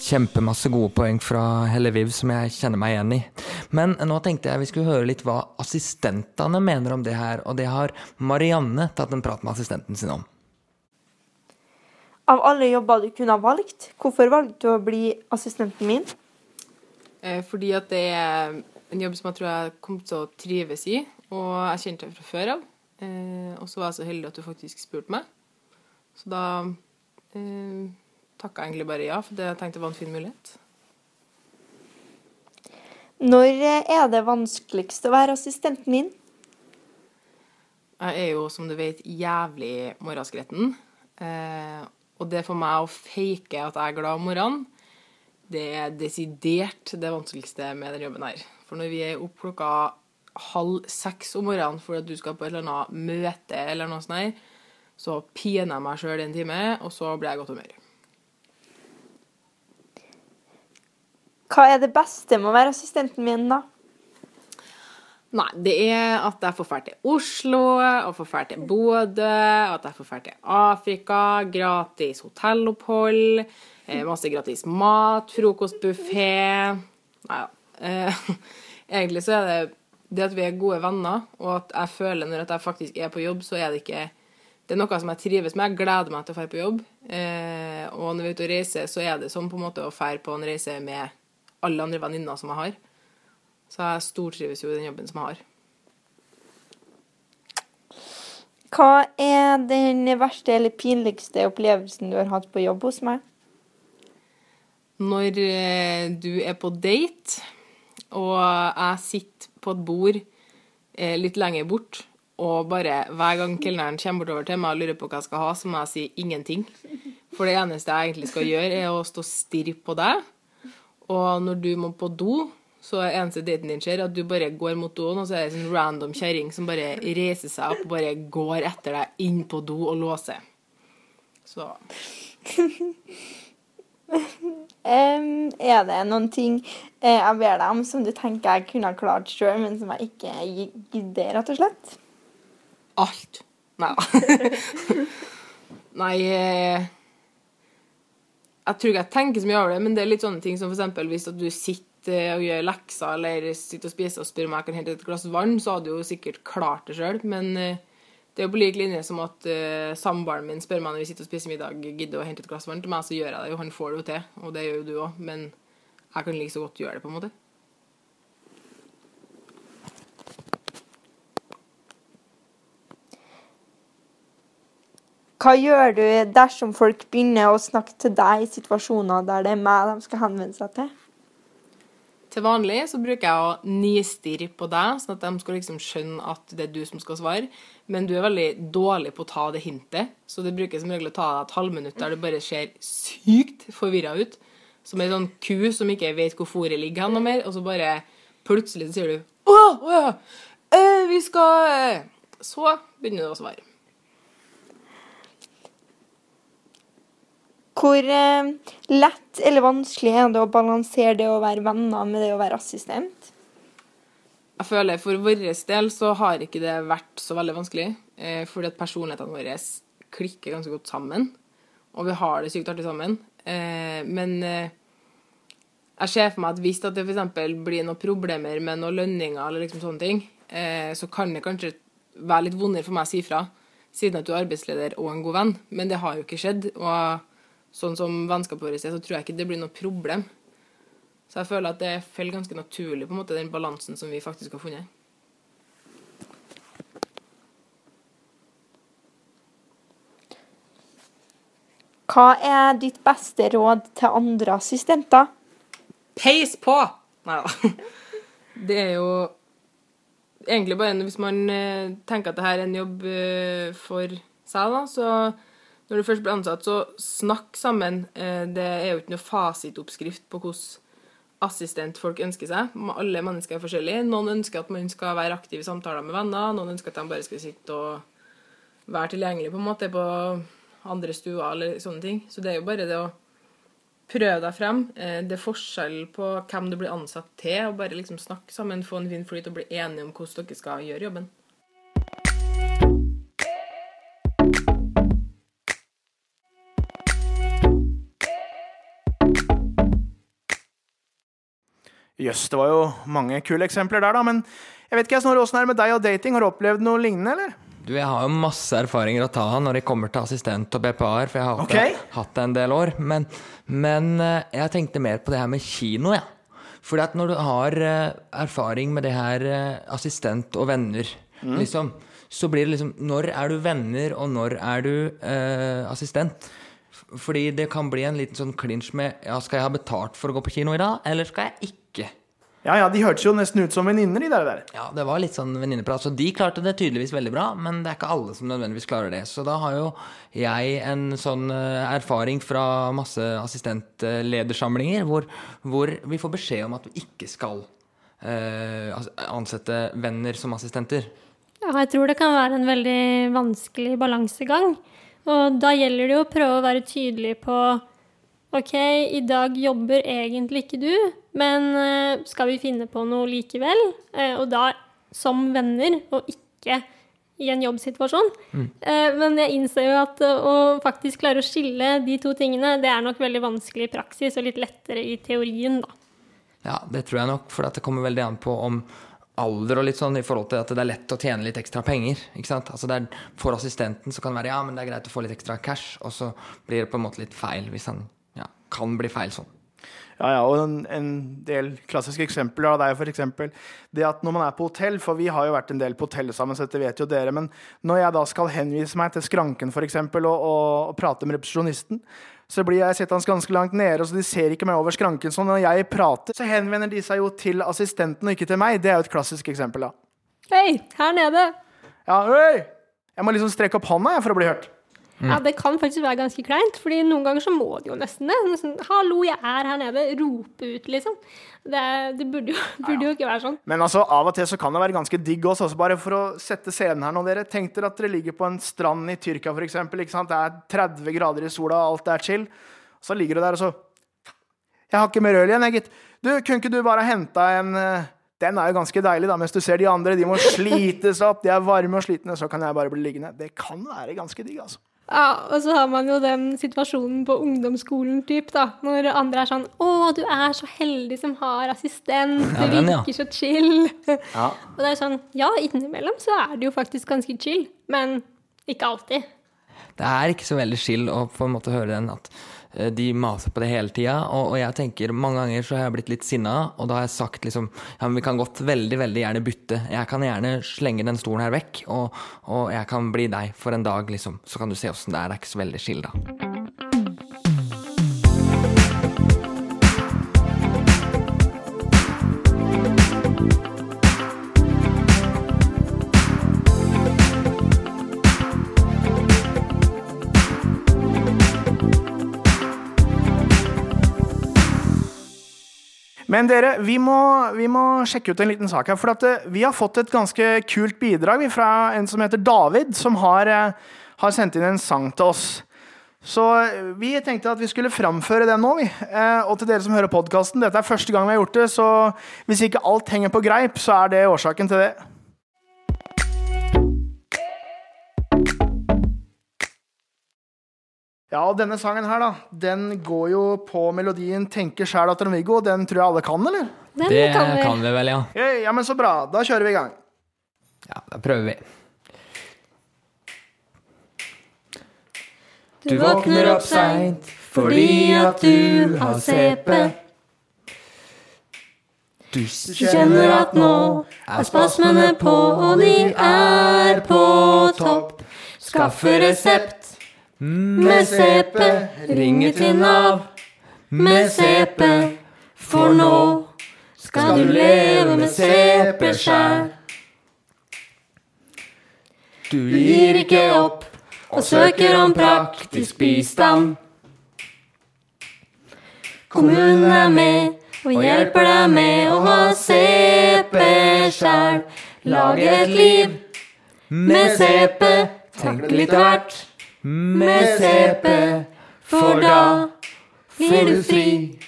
Kjempemasse gode poeng fra Helle Viv som jeg kjenner meg igjen i. Men nå tenkte jeg vi skulle høre litt hva assistentene mener om det her, og det har Marianne tatt en prat med assistenten sin om. Av alle jobber du kunne ha valgt, hvorfor valgte du å bli assistenten min? Eh, Fordi at det er en jobb som jeg tror jeg kom til å trives i, og jeg kjente deg fra før av. Eh, og så var jeg så heldig at du faktisk spurte meg. Så da eh, takka jeg egentlig bare ja, for det jeg tenkte var en fin mulighet. Når er det vanskeligst å være assistenten min? Jeg er jo, som du vet, jævlig morgenskretten. Eh, og det for meg å fake at jeg er glad om morgenen, det er desidert det vanskeligste med den jobben her. For når vi er opp klokka halv seks om morgenen fordi at du skal på et eller annet møte, eller noe sånt her, så piner jeg meg sjøl en time, og så blir jeg i godt humør. Hva er det beste med å være assistenten min, da? Nei, det er at jeg får dra til Oslo, og får dra til Bodø, at jeg får dra til Afrika, gratis hotellopphold, eh, masse gratis mat, frokostbuffé Nei da. Eh, <laughs> egentlig så er det det at vi er gode venner, og at jeg føler når jeg faktisk er på jobb, så er det ikke Det er noe som jeg trives med. Jeg gleder meg til å dra på jobb. Eh, og når vi er ute og reiser, så er det som på en måte å dra på en reise med alle andre venninner som jeg har. Så jeg stortrives jo i den jobben som jeg har. Hva er den verste eller pinligste opplevelsen du har hatt på jobb hos meg? Når eh, du er på date, og jeg sitter på et bord eh, litt lenger bort, og bare hver gang kelneren kommer bortover til meg og lurer på hva jeg skal ha, så må jeg si ingenting. For det eneste jeg egentlig skal gjøre, er å stå og stirre på deg. Og når du må på do, så er eneste daten din skjer at du bare går mot doen, og så er det en sånn random kjerring som bare reiser seg opp og bare går etter deg inn på do og låser. Så <laughs> um, er det noen ting eh, jeg ber deg om som du tenker jeg kunne ha klart sjøl, men som jeg ikke gidder, rett og slett? alt. Nei da. <laughs> Nei eh, Jeg tror ikke jeg tenker så mye over det, men det er litt sånne ting som eksempel hvis du sitter og gjør lekser eller sitter og spiser og spør om jeg kan hente et glass vann, så hadde du jo sikkert klart det sjøl, men eh, det er jo på lik linje som at uh, samboeren min spør meg når vi sitter og spiser middag, gidder å hente et glass vann til meg, så gjør jeg det jo. Han får det jo til, og det gjør jo du òg, men jeg kan like så godt gjøre det, på en måte. Hva gjør du dersom folk begynner å snakke til deg i situasjoner der det er meg de skal henvende seg til? Til vanlig så bruker jeg å nistirre på deg, sånn at de skal liksom skjønne at det er du som skal svare. Men du er veldig dårlig på å ta det hintet, så det bruker som regel å ta deg et halvminutt der du bare ser sykt forvirra ut. Som ei sånn ku som ikke vet hvor fôret ligger hen noe mer, og så bare plutselig så sier du Å, å ja! Vi skal eh». Så begynner du å svare. Hvor eh, lett eller vanskelig er det å balansere det å være venner med det å være assistent? Jeg føler For vår del så har ikke det vært så veldig vanskelig. Eh, fordi at personlighetene våre klikker ganske godt sammen. Og vi har det sykt artig sammen. Eh, men eh, jeg ser for meg at hvis det f.eks. blir noen problemer med noen lønninger, eller liksom sånne ting, eh, så kan det kanskje være litt vondere for meg å si fra, siden at du er arbeidsleder og en god venn. Men det har jo ikke skjedd. Og sånn som vennskapet vårt er, så tror jeg ikke det blir noe problem. Så jeg føler at det faller ganske naturlig, på en måte, den balansen som vi faktisk har funnet. Hva er ditt beste råd til andre assistenter? Peis på! Nei da. Det er jo egentlig bare hvis man eh, tenker at det her er en jobb eh, for seg, da, så når du først blir ansatt, så snakk sammen. Eh, Det er jo ikke noe fasitoppskrift på hvordan assistent folk ønsker seg. Alle mennesker er forskjellige. Noen ønsker at man skal være aktiv i samtaler med venner. Noen ønsker at de bare skal sitte og være tilgjengelig på en måte på andre stuer eller sånne ting. Så det er jo bare det å prøve deg frem. Eh, Det er forskjell på hvem du blir ansatt til, og bare liksom snakke sammen, få en fin flyt og bli enige om hvordan dere skal gjøre jobben. Jøss, det var jo mange kule eksempler der, da. Men jeg vet ikke, Snorre, åssen er det med deg og dating? Har du opplevd noe lignende, eller? Du, jeg har jo masse erfaringer å ta av når det kommer til assistent og BPA-er, for jeg har det, hatt det en del år. Men, men eh, jeg tenkte mer på det her med kino, jeg. Ja. Fordi at når du har eh, erfaring med det her eh, assistent og venner, Mm. liksom, så blir det liksom Når er du venner, og når er du eh, assistent? Fordi det kan bli en liten sånn klinsj med ja, Skal jeg ha betalt for å gå på kino i dag, eller skal jeg ikke? Ja ja, de hørtes jo nesten ut som venninner, de der. Ja, det var litt sånn venninneprat. Så de klarte det tydeligvis veldig bra, men det er ikke alle som nødvendigvis klarer det. Så da har jo jeg en sånn eh, erfaring fra masse assistentledersamlinger hvor, hvor vi får beskjed om at vi ikke skal eh, ansette venner som assistenter. Ja, jeg tror det kan være en veldig vanskelig balansegang. Og da gjelder det jo å prøve å være tydelig på OK, i dag jobber egentlig ikke du, men eh, skal vi finne på noe likevel? Eh, Og da som venner, og ikke i en jobbsituasjon. Mm. Eh, Men jeg innser jo at å faktisk klare å skille de to tingene, det er nok veldig vanskelig i praksis, og litt lettere i teorien, da. Ja, det tror jeg nok, for det kommer veldig an på om alder og litt sånn i forhold til at det er lett å tjene litt ekstra penger. ikke sant? Altså det er, For assistenten så kan det være ja, men det er greit å få litt ekstra cash, og så blir det på en måte litt feil hvis han ja, kan bli feil sånn. Ja, ja, og en, en del klassiske eksempler det er jo for det at når man er på hotell, for vi har jo vært en del på hotell sammen, så dette vet jo dere, men når jeg da skal henvise meg til skranken for eksempel, og, og, og prate med resepsjonisten, så blir jeg sittende ganske langt nede, så de ser ikke meg over skranken. Så når jeg prater, så henvender de seg jo til assistenten og ikke til meg. Det er jo et klassisk eksempel, da. Hei, her nede! Ja, hei! Jeg må liksom strekke opp hånda for å bli hørt. Ja, det kan faktisk være ganske kleint, fordi noen ganger så må de jo nesten det. Sånn, 'Hallo, jeg er her nede.' Rope ut, liksom. Det, det burde, jo, burde jo ikke være sånn. Men altså, av og til så kan det være ganske digg også. Altså bare for å sette scenen her nå, dere. Tenk dere at dere ligger på en strand i Tyrkia, for eksempel. Ikke sant? Det er 30 grader i sola, alt er chill. Så ligger du der, og så Jeg har ikke mer øl igjen, jeg, gitt. Du, kunne ikke du bare henta en eh, Den er jo ganske deilig, da. Mens du ser de andre, de må <laughs> slites opp. De er varme og slitne. Så kan jeg bare bli liggende. Det kan være ganske digg, altså. Ja, og så har man jo den situasjonen på ungdomsskolen, typ, da. Når andre er sånn 'Å, du er så heldig som har assistent. Ja, Det virker ja. så chill.' Ja. Og det er sånn Ja, innimellom så er det jo faktisk ganske chill, men ikke alltid. Det er ikke så veldig chill å på en måte høre den at de maser på det hele tida. Og, og jeg tenker mange ganger så har jeg blitt litt sinna, og da har jeg sagt liksom Ja, men vi kan godt veldig, veldig gjerne bytte. Jeg kan gjerne slenge den stolen her vekk, og, og jeg kan bli deg for en dag, liksom. Så kan du se åssen det er. Det er ikke så veldig chill, da. Men dere, vi må, vi må sjekke ut en liten sak her. For at eh, vi har fått et ganske kult bidrag fra en som heter David, som har, eh, har sendt inn en sang til oss. Så eh, vi tenkte at vi skulle framføre den nå, vi. Og til dere som hører podkasten, dette er første gang vi har gjort det, så hvis ikke alt henger på greip, så er det årsaken til det. Ja, og denne sangen her, da, den går jo på melodien 'Tenker sjæl at Trond-Viggo'. Den tror jeg alle kan, eller? Den det kan vi. kan vi vel, ja. Ja, ja, men så bra. Da kjører vi i gang. Ja, Da prøver vi. Du våkner opp seint fordi at du har CP. Du Du kjenner at nå er spasmene på, og de er på topp. Skaffe resept med CP, ringer til Nav med CP. For nå skal du leve med CP skjær. Du gir ikke opp og søker om praktisk bistand. Kommunen er med og hjelper deg med å ha CP sjæl. Lage et liv med CP, tenk litt hvert med CP, for da blir du fri.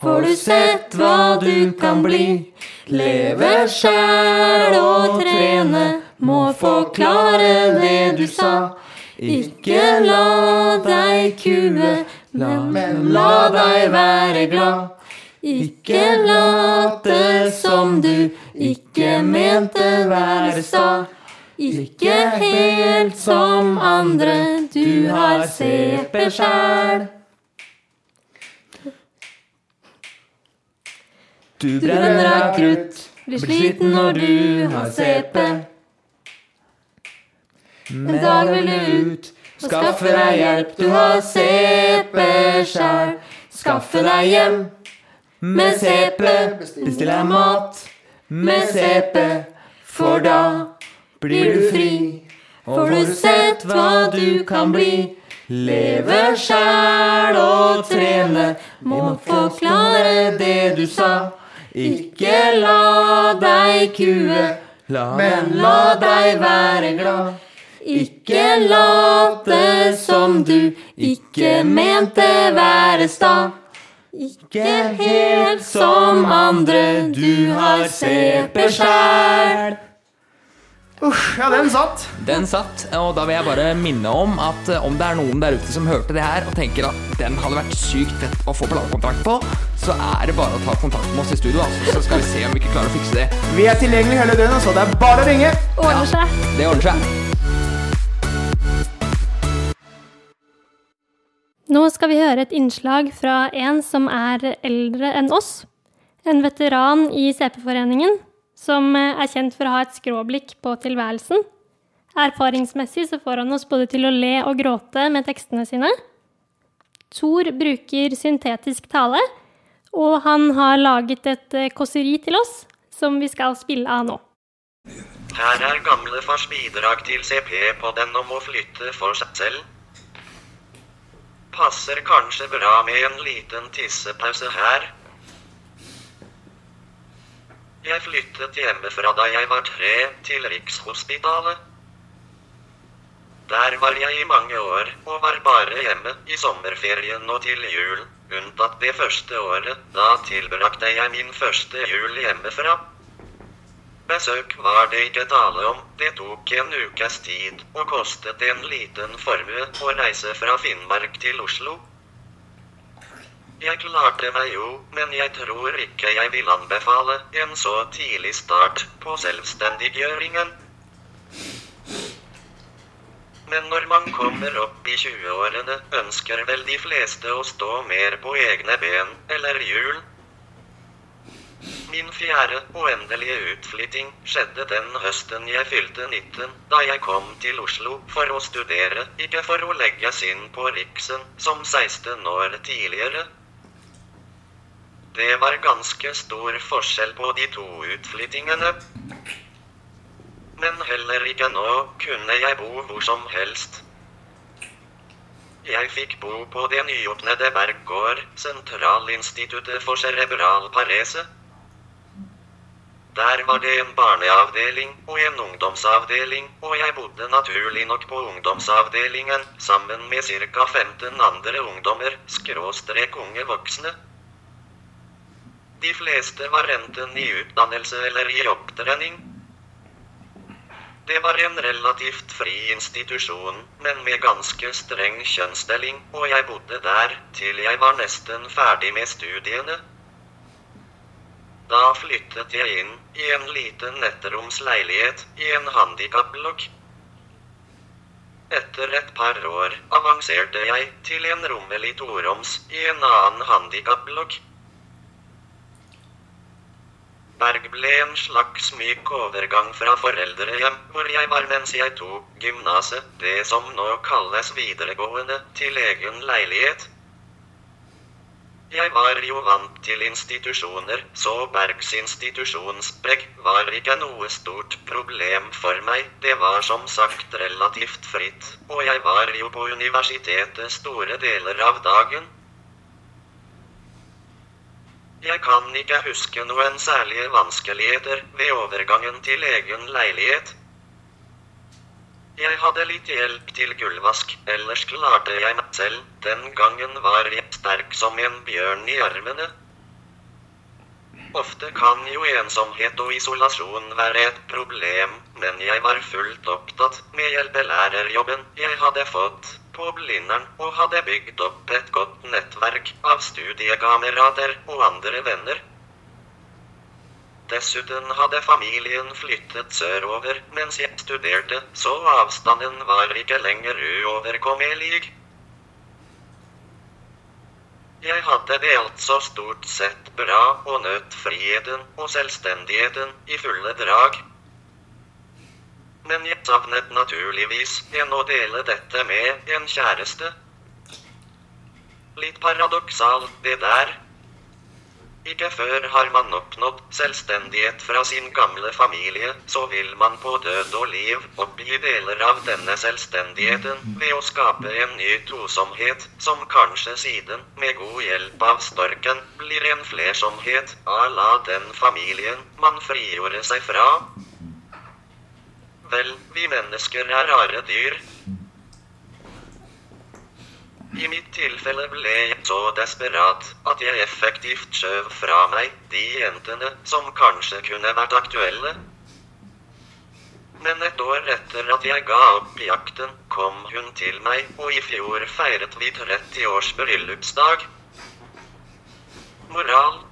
Får du sett hva du kan bli? Leve sjæl og trene, må forklare det du sa. Ikke la deg kue, men la deg være glad. Ikke late som du ikke mente være sta. Ikke helt som andre, du har CP sjæl. Du brenner av krutt, blir sliten når du har CP. En dag vil du ut og skaffe deg hjelp, du har CP sjæl. Skaffe deg hjem med CP, bestill deg mat med CP, for da blir du fri. Får du sett hva du kan bli. Leve sjæl og trene, må forklare det du sa. Ikke la deg kue, men la deg være glad. Ikke late som du ikke mente være sta. Ikke helt som andre, du har CP sjæl. Uff, ja, den satt. Den satt, og da vil jeg bare minne om at eh, om det er noen der ute som hørte det her og tenker at den hadde vært sykt fett å få platekontrakt på, så er det bare å ta kontakt med oss i studio, altså, så skal vi se om vi ikke klarer å fikse det. Vi er tilgjengelige hele døgnet, så det er bare å ringe. Ordner seg. Det ordner seg. Nå skal vi høre et innslag fra en som er eldre enn oss. En veteran i CP-foreningen, som eh, er kjent for å ha et skråblikk på tilværelsen. Erfaringsmessig så får han oss både til å le og gråte med tekstene sine. Thor bruker syntetisk tale, og han har laget et eh, kåseri til oss, som vi skal spille av nå. Her er gamlefars bidrag til CP på den om å flytte for seg selv. Passer kanskje bra med en liten tissepause her. Jeg flyttet hjemmefra da jeg var tre, til Rikshospitalet. Der var jeg i mange år, og var bare hjemme i sommerferien og til jul, unntatt det første året. Da tilbrakte jeg min første jul hjemmefra. Besøk var det ikke tale om, det tok en ukes tid, og kostet en liten formue å reise fra Finnmark til Oslo. Jeg klarte meg jo, men jeg tror ikke jeg vil anbefale en så tidlig start på selvstendiggjøringen. Men når man kommer opp i 20-årene, ønsker vel de fleste å stå mer på egne ben, eller hjul. Min fjerde og endelige utflytting skjedde den høsten jeg fylte 19, da jeg kom til Oslo for å studere, ikke for å legges inn på Riksen som 16 år tidligere. Det var ganske stor forskjell på de to utflyttingene. Men heller ikke nå kunne jeg bo hvor som helst. Jeg fikk bo på det nyåpnede Berggård, Sentralinstituttet for cerebral parese. Der var det en barneavdeling og en ungdomsavdeling, og jeg bodde naturlig nok på ungdomsavdelingen sammen med ca. 15 andre ungdommer, skråstrek unge voksne. De fleste var enten i utdannelse eller i opptrening. Det var en relativt fri institusjon, men med ganske streng kjønnsdeling, og jeg bodde der til jeg var nesten ferdig med studiene. Da flyttet jeg inn i en liten netteromsleilighet i en handikapblokk. Etter et par år avanserte jeg til en rommelig toroms i en annen handikapblokk. Berg ble en slags myk overgang fra foreldrehjem, hvor jeg var mens jeg tok gymnaset, det som nå kalles videregående, til egen leilighet. Jeg var jo vant til institusjoner, så Bergs institusjonspreg var ikke noe stort problem for meg, det var som sagt relativt fritt, og jeg var jo på universitetet store deler av dagen. Jeg kan ikke huske noen særlige vanskeligheter ved overgangen til egen leilighet. Jeg hadde litt hjelp til gulvvask, ellers klarte jeg meg selv. Den gangen var jeg sterk som en bjørn i armene. Ofte kan jo ensomhet og isolasjon være et problem, men jeg var fullt opptatt med hjelpelærerjobben jeg hadde fått på Blindern, og hadde bygd opp et godt nettverk av studiekamerater og andre venner. Dessuten hadde familien flyttet sørover mens jeg studerte, så avstanden var ikke lenger uoverkommelig. Jeg hadde det altså stort sett bra og nøt friheten og selvstendigheten i fulle drag. Men jeg savnet naturligvis en å dele dette med en kjæreste. Litt paradoksalt det der. Ikke før har man oppnådd selvstendighet fra sin gamle familie, så vil man på død og liv oppgi deler av denne selvstendigheten ved å skape en ny tosomhet, som kanskje siden, med god hjelp av storken, blir en flersomhet à la den familien man frigjorde seg fra. Vel, vi mennesker er rare dyr. I mitt tilfelle ble jeg så desperat at jeg effektivt skjøv fra meg de jentene som kanskje kunne vært aktuelle. Men et år etter at jeg ga opp jakten, kom hun til meg, og i fjor feiret vi 30 års bryllupsdag. Moral.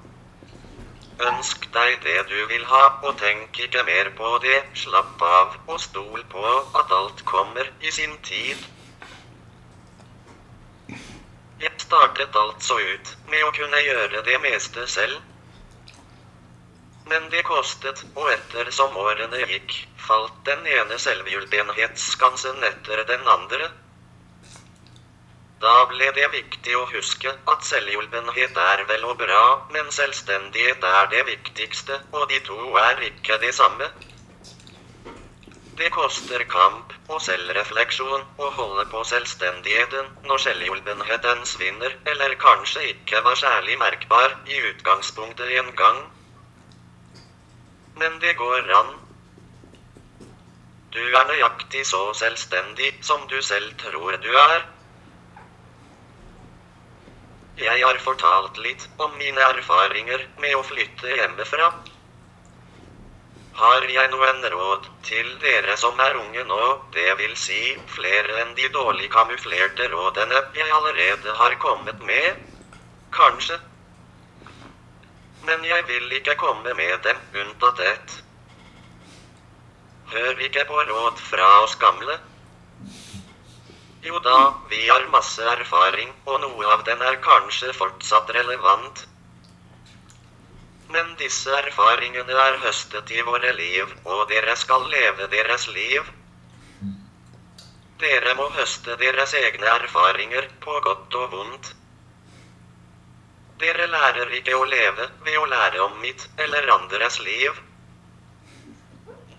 Ønsk deg det du vil ha, og tenk ikke mer på det. Slapp av, og stol på at alt kommer i sin tid. Jeg startet altså ut med å kunne gjøre det meste selv. Men det kostet, og ettersom årene gikk, falt den ene selvhjulpenhetsskansen etter den andre. Da ble det viktig å huske at selvhjulpenhet er vel og bra, men selvstendighet er det viktigste, og de to er ikke det samme. Det koster kamp og selvrefleksjon å holde på selvstendigheten når selvhjulpenheten svinner, eller kanskje ikke var særlig merkbar i utgangspunktet en gang. Men det går an. Du er nøyaktig så selvstendig som du selv tror du er. Jeg har fortalt litt om mine erfaringer med å flytte hjemmefra. Har jeg noen råd til dere som er unge nå, det vil si flere enn de dårlig kamuflerte rådene jeg allerede har kommet med? Kanskje. Men jeg vil ikke komme med dem unntatt ett. Hør ikke på råd fra oss gamle. Jo da, vi har masse erfaring, og noe av den er kanskje fortsatt relevant. Men disse erfaringene er høstet i våre liv, og dere skal leve deres liv. Dere må høste deres egne erfaringer, på godt og vondt. Dere lærer ikke å leve ved å lære om mitt eller andres liv.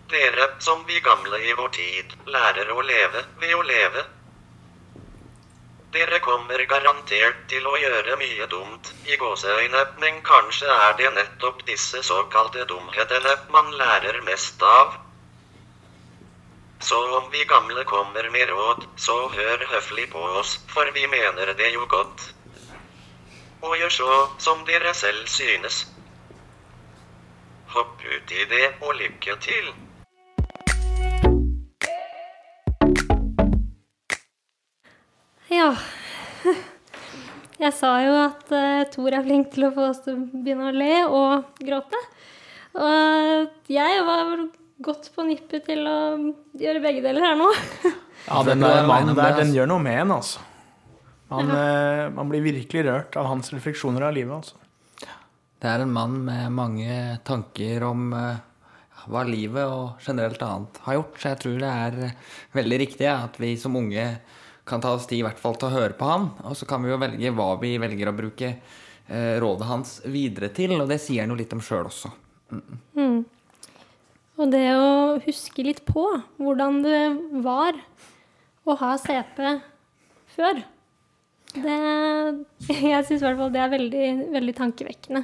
Dere, som vi gamle i vår tid, lærer å leve ved å leve. Dere kommer garantert til å gjøre mye dumt, i gåseøyne, men kanskje er det nettopp disse såkalte dumhetene man lærer mest av. Så om vi gamle kommer med råd, så hør høflig på oss, for vi mener det jo godt. Og gjør så som dere selv synes. Hopp ut i det, og lykke til. Ja. <laughs> Jeg sa jo at uh, Tor er flink til å få oss til å begynne å le og gråte. Og jeg var vel godt på nippet til å gjøre begge deler her nå. <laughs> Ja, den der mannen der, den gjør noe med en, altså. Man, uh, man blir virkelig rørt av hans refleksjoner av livet, altså. Det er en mann med mange tanker om uh, hva livet og generelt annet har gjort. Så jeg tror det er eh, veldig riktig ja, at vi som unge kan ta oss tid i hvert fall til å høre på han. Og så kan vi jo velge hva vi velger å bruke eh, rådet hans videre til. Og det sier han jo litt om sjøl også. Mm. Mm. Og det å huske litt på hvordan det var å ha CP før. Det, jeg syns i hvert fall det er veldig, veldig tankevekkende.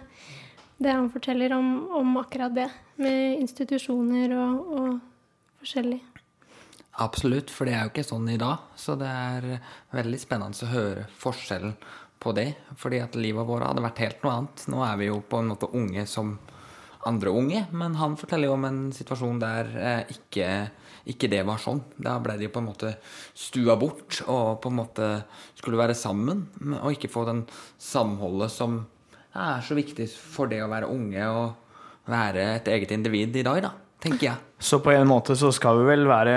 Det han forteller om, om akkurat det, med institusjoner og, og forskjellig. Absolutt, for det er jo ikke sånn i dag. Så det er veldig spennende å høre forskjellen på det. Fordi at livet vårt hadde vært helt noe annet. Nå er vi jo på en måte unge som andre unge, men han forteller jo om en situasjon der eh, ikke, ikke det var sånn. Da ble de på en måte stua bort og på en måte skulle være sammen. Og ikke få den samholdet som er så viktig for det å være unge og være et eget individ i dag, da, tenker jeg. Så på en måte så skal vi vel være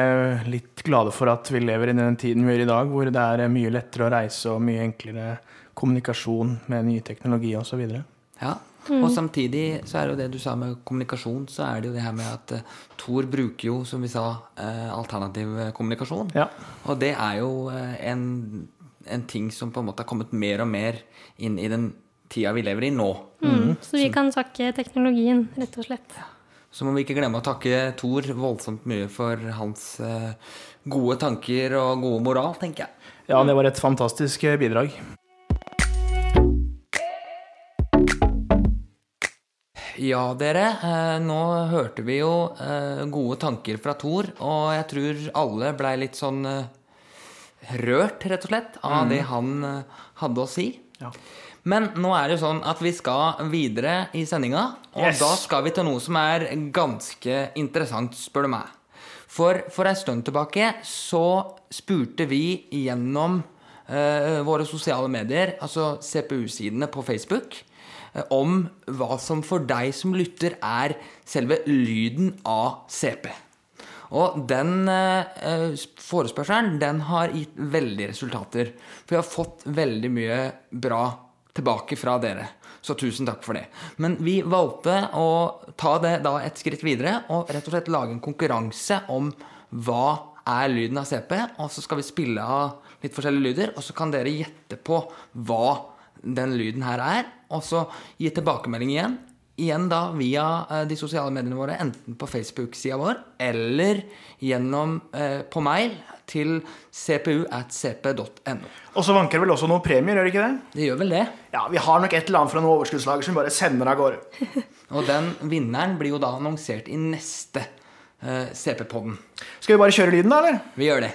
litt glade for at vi lever i den tiden vi gjør i dag, hvor det er mye lettere å reise og mye enklere kommunikasjon med ny teknologi osv. Ja. Og samtidig så er det jo det du sa med kommunikasjon, så er det jo det her med at Thor bruker jo, som vi sa, uh, alternativ kommunikasjon. Ja. Og det er jo en, en ting som på en måte har kommet mer og mer inn i den tida vi lever i nå. Mm. Så vi kan takke teknologien, rett og slett. Så må vi ikke glemme å takke Thor voldsomt mye for hans gode tanker og gode moral, tenker jeg. Ja, det var et fantastisk bidrag. Ja, dere. Eh, nå hørte vi jo eh, gode tanker fra Thor, og jeg tror alle blei litt sånn eh, rørt, rett og slett, av Mm. det han eh, hadde å si. Ja. Men nå er det jo sånn at vi skal videre i sendinga, og Yes. da skal vi til noe som er ganske interessant, spør du meg. For, for en stund tilbake så spurte vi gjennom eh, våre sosiale medier, altså CPU-sidene på Facebook, eh, om hva som for deg som lytter er selve lyden av CP. Og den eh, forespørselen den har gitt veldig resultater. For vi har fått veldig mye bra tilbake fra dere. Så tusen takk for det. Men vi valgte å ta det da et skritt videre og rett og slett lage en konkurranse om hva er lyden av CP, og så skal vi spille av litt forskjellige lyder, og så kan dere gjette på hva den lyden her er, og så gi tilbakemelding igjen. Igjen da via eh, de sosiale mediene våre, enten på Facebook-sida vår eller gjennom eh, på mail til cpu at cp.no. Og så vanker det vel også noen premier, gjør det ikke det? Det gjør vel det. Ja, vi har nok et eller annet fra noen overskuddslager som vi bare sender av gårde. <laughs> Og den vinneren blir jo da annonsert i neste eh, CP-podden. Skal vi bare kjøre lyden, da, eller? Vi gjør det.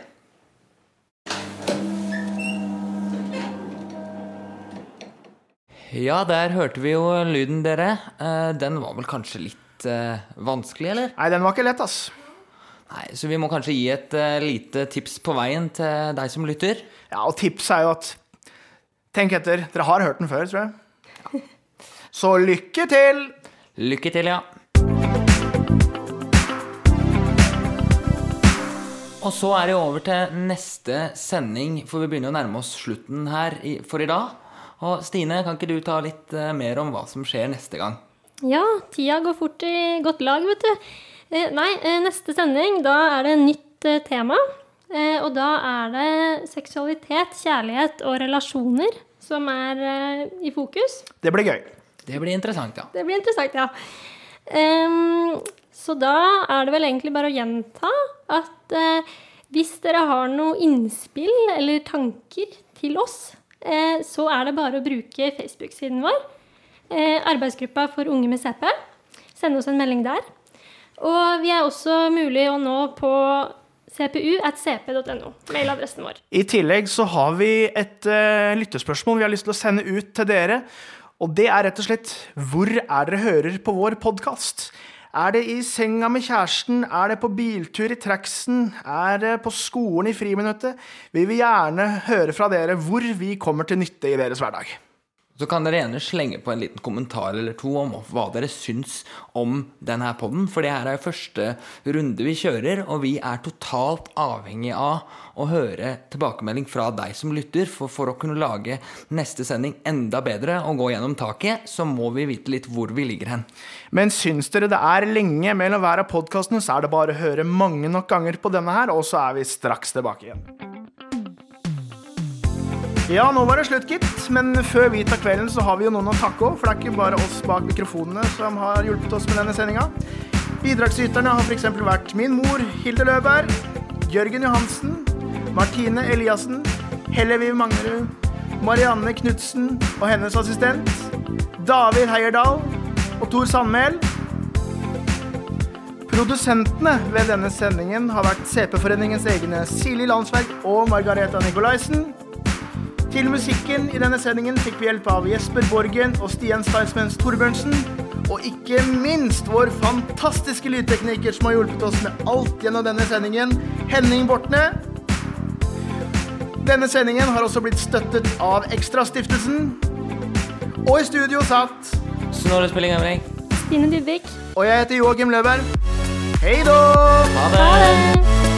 Ja, der hørte vi jo lyden, dere. Eh, Den var vel kanskje litt eh, vanskelig, eller? Nei, den var ikke lett, ass. Nei, Så vi må kanskje gi et eh, lite tips på veien til deg som lytter. Ja, og tipset er jo at Tenk etter. Dere har hørt den før, tror jeg. <laughs> Så lykke til! Lykke til, ja. Og så er det over til neste sending, for vi begynner å nærme oss slutten her for i dag. Og Stine, kan ikke du ta litt eh, mer om hva som skjer neste gang? Ja, tida går fort i godt lag, vet du. Eh, nei, eh, neste sending, da er det nytt tema. Eh, og da er det seksualitet, kjærlighet og relasjoner som er i fokus. Det blir gøy. Det blir interessant, ja. Det blir interessant, ja. Um, så da er det vel egentlig bare å gjenta at uh, hvis dere har noe innspill eller tanker til oss, så er det bare å bruke Facebook-siden vår. Eh, arbeidsgruppa for unge med CP. Send oss en melding der. Og vi er også mulig å nå på cpu at cp.no, mailadressen vår. I tillegg så har vi et uh, lyttespørsmål vi har lyst til å sende ut til dere. Og det er rett og slett hvor er dere hører på vår podkast? Er det i senga med kjæresten? Er det på biltur i tracksen? Er det på skolen i friminuttet? Vi vil gjerne høre fra dere hvor vi kommer til nytte i deres hverdag. Så kan dere gjerne slenge på en liten kommentar eller to om hva dere syns om denne podden. For det her er jo første runde vi kjører, og vi er totalt avhengig av å høre tilbakemelding fra deg som lytter. For for å kunne lage neste sending enda bedre og gå gjennom taket, så må vi vite litt hvor vi ligger hen. Men syns dere det er lenge mellom hver av podkastene, så er det bare å høre mange nok ganger på denne her, og så er vi straks tilbake igjen. Ja, nå var det slutt, gitt. Men før vi tar kvelden, så har vi jo noen å takke òg. For det er ikke bare oss bak mikrofonene som har hjulpet oss med denne sendinga. Bidragsyterne har f.eks. vært min mor, Hilde Løberg, Jørgen Johansen, Martine Eliassen, Helleviv Manglerud, Marianne Knutsen og hennes assistent, David Heierdal og Tor Sandmæl. Produsentene ved denne sendingen har vært CP-foreningens egne Silje Landsverk og Margareta Nikolaisen. Til musikken i denne sendingen fikk vi hjelp av Jesper Borgen og Stian Steinsmens Torbjørnsen. Og ikke minst vår fantastiske lydtekniker som har hjulpet oss med alt gjennom denne sendingen, Henning Bortne. Denne sendingen har også blitt støttet av Ekstrastiftelsen. Og i studio satt Snorre Spilling Emring. Stine Dybvik. Og jeg heter Joakim Løberg. Hei da! Ha det!